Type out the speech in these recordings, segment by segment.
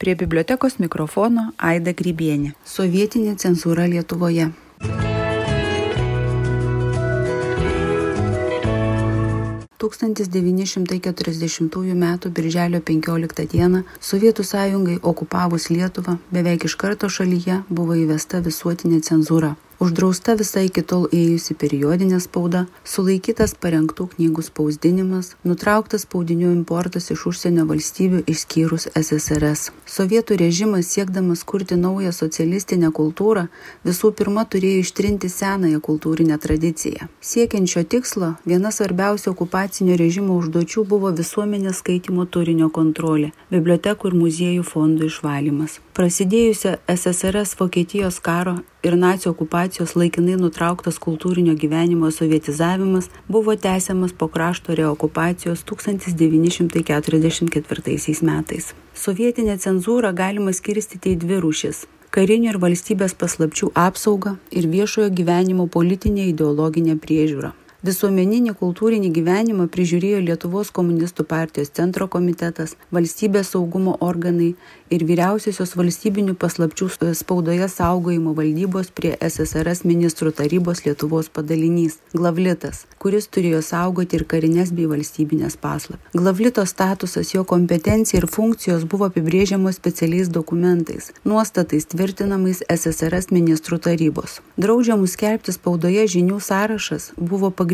Prie bibliotekos mikrofono Aida Grybienė. Sovietinė cenzūra Lietuvoje. Tūkstantis 1940 m. birželio 15 d. Sovietų sąjungai okupavus Lietuvą beveik iš karto šalyje buvo įvesta visuotinė cenzūra uždrausta visa iki tol ėjusi periodinė spauda sulaikytas parengtų knygų spausdinimas nutrauktas spaudinių importas iš užsienio valstybių išskyrus ssrs sovietų režimas siekdamas kurti naują socialistinę kultūrą visų pirma turėjo ištrinti senąją kultūrinę tradiciją. Siekiant šio tikslo viena svarbiausių okupacinio režimo užduočių buvo visuomenės skaitymo turinio kontrolė bibliotekų ir muziejų fondų išvalymas. Prasidėjusio ssrs vokietijos karo ir nacių okupacijos laikinai nutrauktas kultūrinio gyvenimo sovietizavimas buvo tęsiamas po krašto reokupacijos 1944 metais. Sovietinę cenzūrą galima skirstyti į dvi rūšis - karinių ir valstybės paslapčių apsaugą ir viešojo gyvenimo politinę ideologinę priežiūrą visuomeninį kultūrinį gyvenimą prižiūrėjo lietuvos komunistų partijos centro komitetas valstybės saugumo organai ir vyriausiosios valstybinių paslapčių spaudoje saugojimo valdybos prie ssrs ministrų tarybos lietuvos padalinys glavlitas kuris turėjo saugoti ir karines bei valstybines paslaptis. Glavlito statusas jo kompetencija ir funkcijos buvo apibrėžiamos specialiais dokumentais nuostatais tvirtinamais ssrs ministrų tarybos. Draudžiamų skelbti spaudoje žinių sąrašas buvo pagrindinis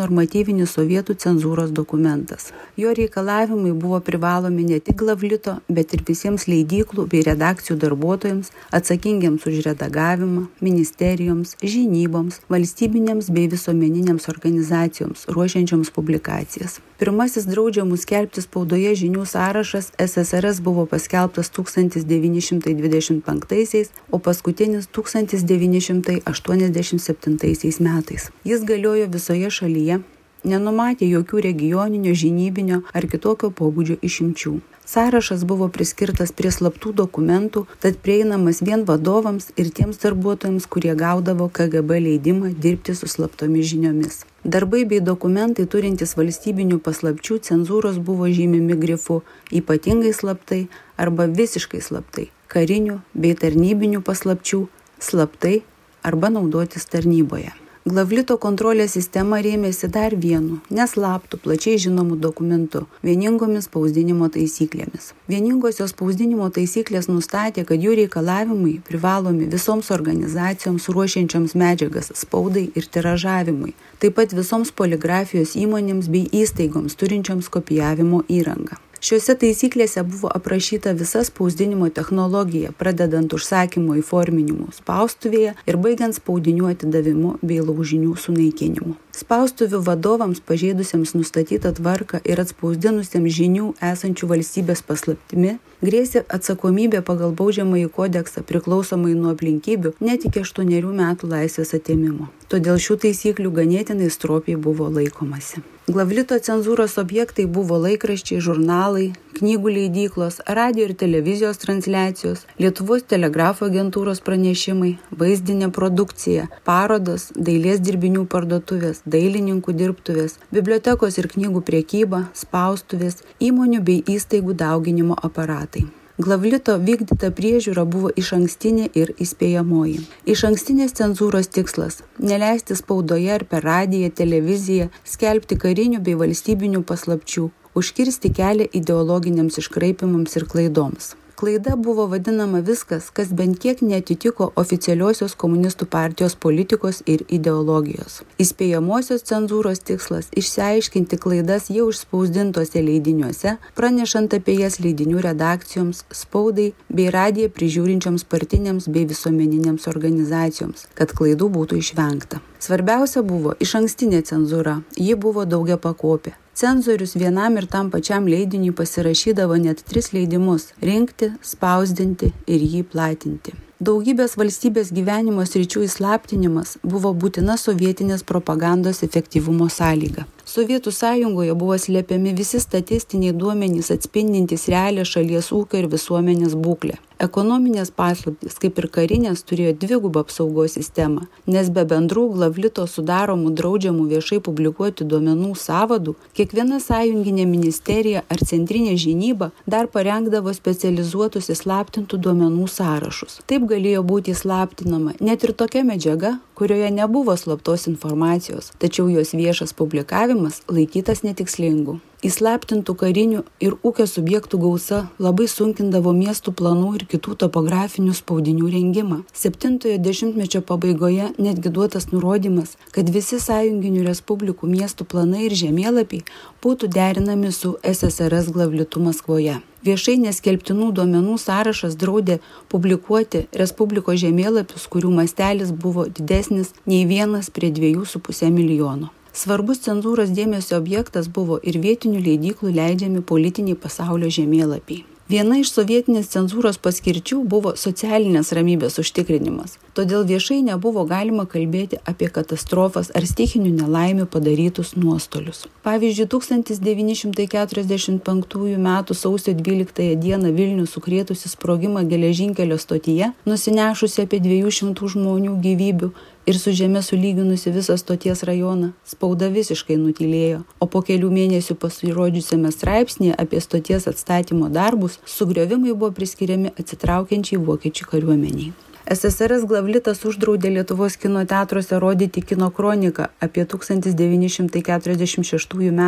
normatyvinis sovietų cenzūros dokumentas. Jo reikalavimai buvo privalomi ne tik glavlito, bet ir visiems leidyklų bei redakcijų darbuotojams atsakingiams už redagavimą, ministerijoms, žinyboms, valstybinėms bei visuomeninėms organizacijoms ruošiančioms publikacijas. Pirmasis draudžiamų skelbti spaudoje žinių sąrašas SSRS buvo paskelbtas 1925, o paskutinis 1987 metais. Jis galiojo visoje visoje šalyje nenumatė jokių regioninio žinybinio ar kitokio pobūdžio išimčių. Sąrašas buvo priskirtas prie slaptų dokumentų tad prieinamas vien vadovams ir tiems darbuotojams kurie gaudavo kgb leidimą dirbti su slaptomis žiniomis. Darbai bei dokumentai turintys valstybinių paslapčių cenzūros buvo žymimi grifu ypatingai slaptai arba visiškai slaptai karinių bei tarnybinių paslapčių slaptai arba naudotis tarnyboje glavlito kontrolės sistema rėmėsi dar vienu neslaptu plačiai žinomu dokumentu vieningomis spausdinimo taisyklėmis. Vieningosios spausdinimo taisyklės nustatė kad jų reikalavimai privalomi visoms organizacijoms ruošiančioms medžiagas spaudai ir tiražavimui taip pat visoms poligrafijos įmonėms bei įstaigoms turinčioms kopijavimo įrangą šiose taisyklėse buvo aprašyta visa spausdinimo technologija pradedant užsakymo įforminimu spaustuvėje ir baigiant spaudinių atidavimu bei laužinių sunaikinimu. Spaustuvių vadovams pažeidusiems nustatytą tvarką ir atspausdinusiems žinių esančių valstybės paslaptimi grėsė atsakomybė pagal baudžiamąjį kodeksą priklausomai nuo aplinkybių net iki aštuonerių metų laisvės atėmimo. Todėl šių taisyklių ganėtinai stropiai buvo laikomasi glavlito cenzūros objektai buvo laikraščiai žurnalai knygų leidyklos radijo ir televizijos transliacijos lietuvos telegrafo agentūros pranešimai vaizdinė produkcija parodos dailės dirbinių parduotuvės dailininkų dirbtuvės bibliotekos ir knygų prekyba spaustuvės įmonių bei įstaigų dauginimo aparatai glavlito vykdyta priežiūra buvo išankstinė ir įspėjamoji. Išankstinės cenzūros tikslas neleisti spaudoje ar per radiją televiziją skelbti karinių bei valstybinių paslapčių užkirsti kelią ideologiniams iškraipymams ir klaidoms klaida buvo vadinama viskas kas bent kiek neatitiko oficialiosios komunistų partijos politikos ir ideologijos. Įspėjamosios cenzūros tikslas išsiaiškinti klaidas jau išspausdintuose leidiniuose pranešant apie jas leidinių redakcijoms spaudai bei radiją prižiūrinčioms partinėms bei visuomeninėms organizacijoms kad klaidų būtų išvengta. Svarbiausia buvo išankstinė cenzūra. Ji buvo daugiapakopė cenzorius vienam ir tam pačiam leidiniui pasirašydavo net tris leidimus rinkti spausdinti ir jį platinti. Daugybės valstybės gyvenimo sričių įslaptinimas buvo būtina sovietinės propagandos efektyvumo sąlyga Sovietų sąjungoje buvo slėpiami visi statistiniai duomenys atspindintys realią šalies ūkio ir visuomenės būklę. Ekonominės paslaptys, kaip ir karinės, turėjo dvigubą apsaugos sistemą, nes be bendrų glavlito sudaromų draudžiamų viešai publikuoti duomenų savadų, kiekviena sąjunginė ministerija ar centrinė žinyba dar parengdavo specializuotus įslaptintų duomenų sąrašus. Taip galėjo būti įslaptinama net ir tokia medžiaga, kurioje nebuvo slaptos informacijos, tačiau jos viešas publikavimas laikytas netikslingu. Įslaptintų karinių ir ūkio subjektų gausa labai sunkindavo miestų planų ir kitų topografinių spaudinių rengimą. Septintojo dešimtmečio pabaigoje netgi duotas nurodymas, kad visi sąjunginių respublikų miestų planai ir žemėlapiai būtų derinami su SSRS glavlitu Maskvoje. Viešai neskelbtinų duomenų sąrašas draudė publikuoti Respublikos žemėlapius, kurių mastelis buvo didesnis nei vienas prie dviejų su pusė milijono. Svarbus cenzūros dėmesio objektas buvo ir vietinių leidyklų leidžiami politiniai pasaulio žemėlapiai. Viena iš sovietinės cenzūros paskirčių buvo socialinės ramybės užtikrinimas. Todėl viešai nebuvo galima kalbėti apie katastrofas ar stichinių nelaimių padarytus nuostolius. Pavyzdžiui, 1945 m. sausio 12 d. Vilnių sukrėtusi sprogimą geležinkelio stotyje, nusinešusi apie 200 žmonių gyvybių, ir su žeme sulyginusi visą stoties rajoną, spauda visiškai nutylėjo, o po kelių mėnesių pasirodžiusiame straipsnėje apie stoties atstatymo darbus sugriovimai buvo priskiriami atsitraukiančiai vokiečių kariuomeniai. Ssrs glavlitas uždraudė lietuvos kino teatruose rodyti kino kroniką apie 1946 m.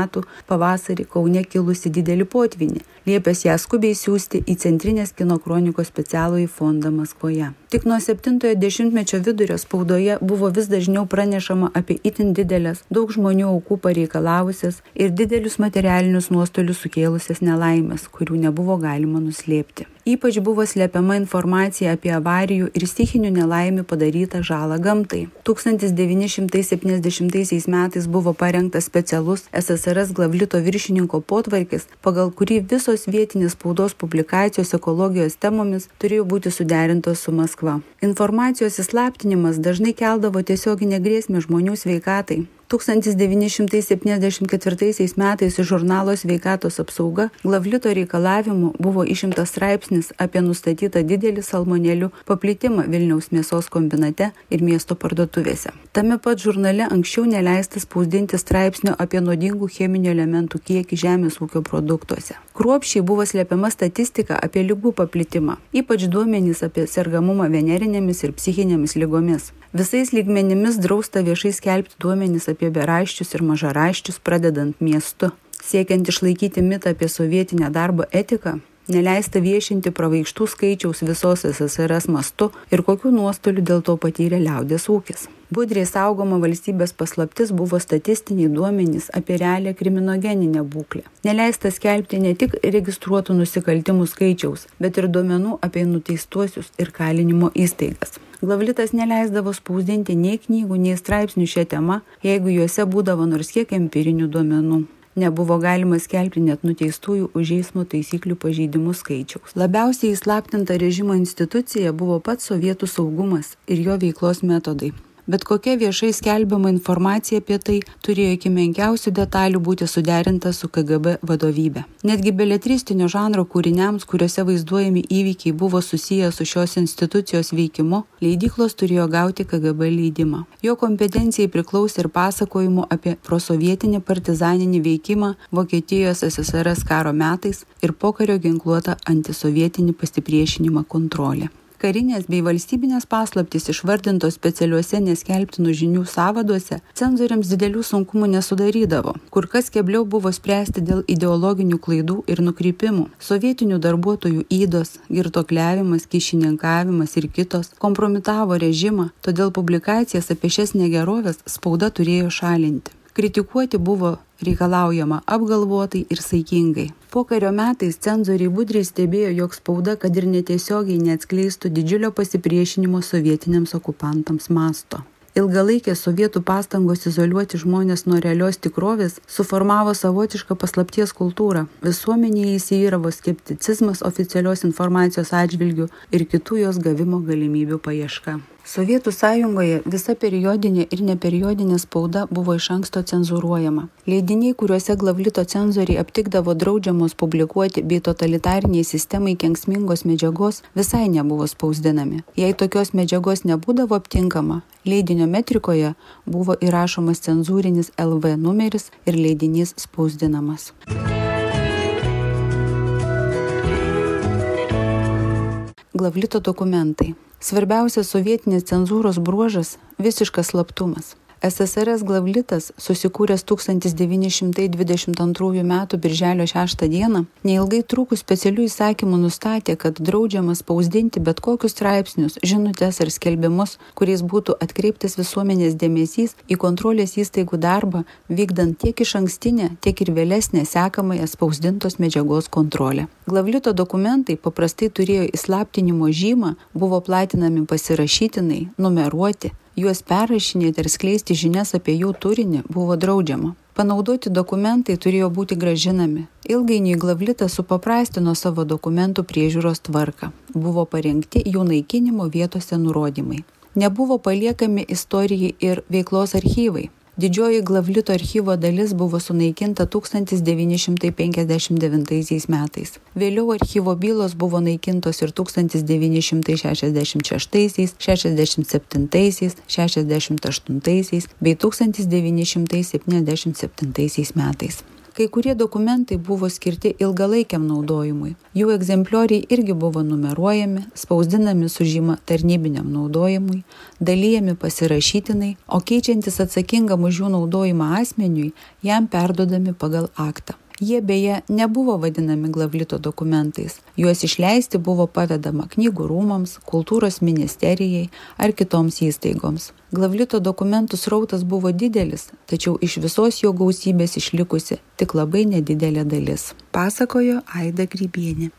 pavasarį Kaune kilusi didelį potvinį, liepęs ją skubiai siūsti į Centrinės kino kronikos specialųjį fondą Maskvoje. Tik nuo 70-mečio vidurio spaudoje buvo vis dažniau pranešama apie itin didelės, daug žmonių aukų pareikalavusias ir didelius materialinius nuostolius sukėlusias nelaimės, kurių nebuvo galima nuslėpti. Ypač buvo slepiama informacija apie avarijų ir stichinių nelaimių padarytą žalą gamtai. 1970 metais buvo parengtas specialus SSRS glavlito viršininko potvarkis, pagal kurį visos vietinės spaudos publikacijos ekologijos temomis turėjo būti suderintos su Maskva. Informacijos įslaptinimas dažnai keldavo tiesioginę grėsmę žmonių sveikatai, 1974 metais iš žurnalo Sveikatos apsauga Glavlito reikalavimu buvo išimtas straipsnis apie nustatytą didelį salmonelių paplitimą Vilniaus mėsos kombinate ir miesto parduotuvėse. Tame pat žurnale anksčiau neleista spausdinti straipsnio apie nuodingų cheminių elementų kiekį žemės ūkio produktuose. Kruopšiai buvo slepiama statistika apie lygų paplitimą, ypač duomenys apie sergamumą venerinėmis ir psichinėmis lygomis. Visais lygmenimis drausta viešai skelbti duomenys apie beraščius ir mažaraščius, pradedant miestu. Siekiant išlaikyti mitą apie sovietinę darbo etiką, neleista viešinti pravaikštų skaičiaus visos SSRS mastu ir kokių nuostolių dėl to patyrė liaudės ūkis. Budriai saugoma valstybės paslaptis buvo statistiniai duomenys apie realią kriminogeninę būklę. Neleista skelbti ne tik registruotų nusikaltimų skaičiaus, bet ir duomenų apie nuteistuosius ir kalinimo įstaigas. Glavlitas neleisdavo spausdinti nei knygų, nei straipsnių šią temą, jeigu juose būdavo nors kiek empirinių duomenų nebuvo galima skelbti net nuteistųjų už eismo taisyklių pažeidimus skaičiaus. Labiausiai įslaptinta režimo institucija buvo pats sovietų saugumas ir jo veiklos metodai bet kokia viešai skelbiama informacija apie tai turėjo iki menkiausių detalių būti suderinta su KGB vadovybe. Netgi beletristinio žanro kūriniams, kuriuose vaizduojami įvykiai buvo susiję su šios institucijos veikimu, leidyklos turėjo gauti KGB leidimą. Jo kompetencijai priklausė ir pasakojimų apie prosovietinį partizaninį veikimą Vokietijos SSRS karo metais ir pokario ginkluotą antisovietinį pasipriešinimą kontrolę karinės bei valstybinės paslaptys išvardintos specialiuose neskelbtinų žinių savaduose cenzoriams didelių sunkumų nesudarydavo. Kur kas kebliau buvo spręsti dėl ideologinių klaidų ir nukrypimų. Sovietinių darbuotojų ydos girtuokliavimas kyšininkavimas ir kitos kompromitavo režimą todėl publikacijas apie šias negeroves spauda turėjo šalinti. Kritikuoti buvo reikalaujama apgalvotai ir saikingai. Pokario metais cenzoriai budriai stebėjo jog spauda kad ir netiesiogiai neatskleistų didžiulio pasipriešinimo sovietiniams okupantams masto. Ilgalaikės sovietų pastangos izoliuoti žmones nuo realios tikrovės suformavo savotišką paslapties kultūrą. Visuomenėje įsivyravo skepticizmas oficialios informacijos atžvilgiu ir kitų jos gavimo galimybių paieška Sovietų sąjungoje visa periodinė ir neperiodinė spauda buvo iš anksto cenzuruojama. Leidiniai, kuriuose glavlito cenzoriai aptikdavo draudžiamos publikuoti bei totalitariniai sistemai kenksmingos medžiagos, visai nebuvo spausdinami. Jei tokios medžiagos nebūdavo aptinkama, leidinio metrikoje buvo įrašomas cenzūrinis LV numeris ir leidinys spausdinamas. Glavlito dokumentai Svarbiausias sovietinės cenzūros bruožas - visiškas slaptumas. Ssrs glavlitas susikūręs 1922 m. birželio 6 d. neilgai trukus specialių įsakymų nustatė, kad draudžiama spausdinti bet kokius straipsnius, žinutės ar skelbimus, kuriais būtų atkreiptas visuomenės dėmesys į kontrolės įstaigų darbą, vykdant tiek iš ankstinę, tiek ir vėlesnę sekamąją spausdintos medžiagos kontrolę. Glavlito dokumentai paprastai turėjo įslaptinimo žymą, buvo platinami pasirašytinai, numeruoti, juos perrašinėti ir skleisti žinias apie jų turinį buvo draudžiama. Panaudoti dokumentai turėjo būti gražinami. Ilgainiui Glavlitas supaprastino savo dokumentų priežiūros tvarką. Buvo parengti jų naikinimo vietose nurodymai. Nebuvo paliekami istorijai ir veiklos archyvai. Didžioji Glavlito archyvo dalis buvo sunaikinta 1959 metais. Vėliau archyvo bylos buvo naikintos ir 1966, 67, 68 bei 1977 metais. Kai kurie dokumentai buvo skirti ilgalaikiam naudojimui. Jų egzemplioriai irgi buvo numeruojami, spausdinami su žyma tarnybiniam naudojimui, dalyjami pasirašytinai, o keičiantis atsakingam už jų naudojimą asmeniui, jam perdodami pagal aktą. Jie beje nebuvo vadinami glavlito dokumentais. Juos išleisti buvo pavedama knygų rūmams, kultūros ministerijai ar kitoms įstaigoms. Glavlito dokumentų srautas buvo didelis, tačiau iš visos jo gausybės išlikusi tik labai nedidelė dalis. Pasakojo Aida Grybienė.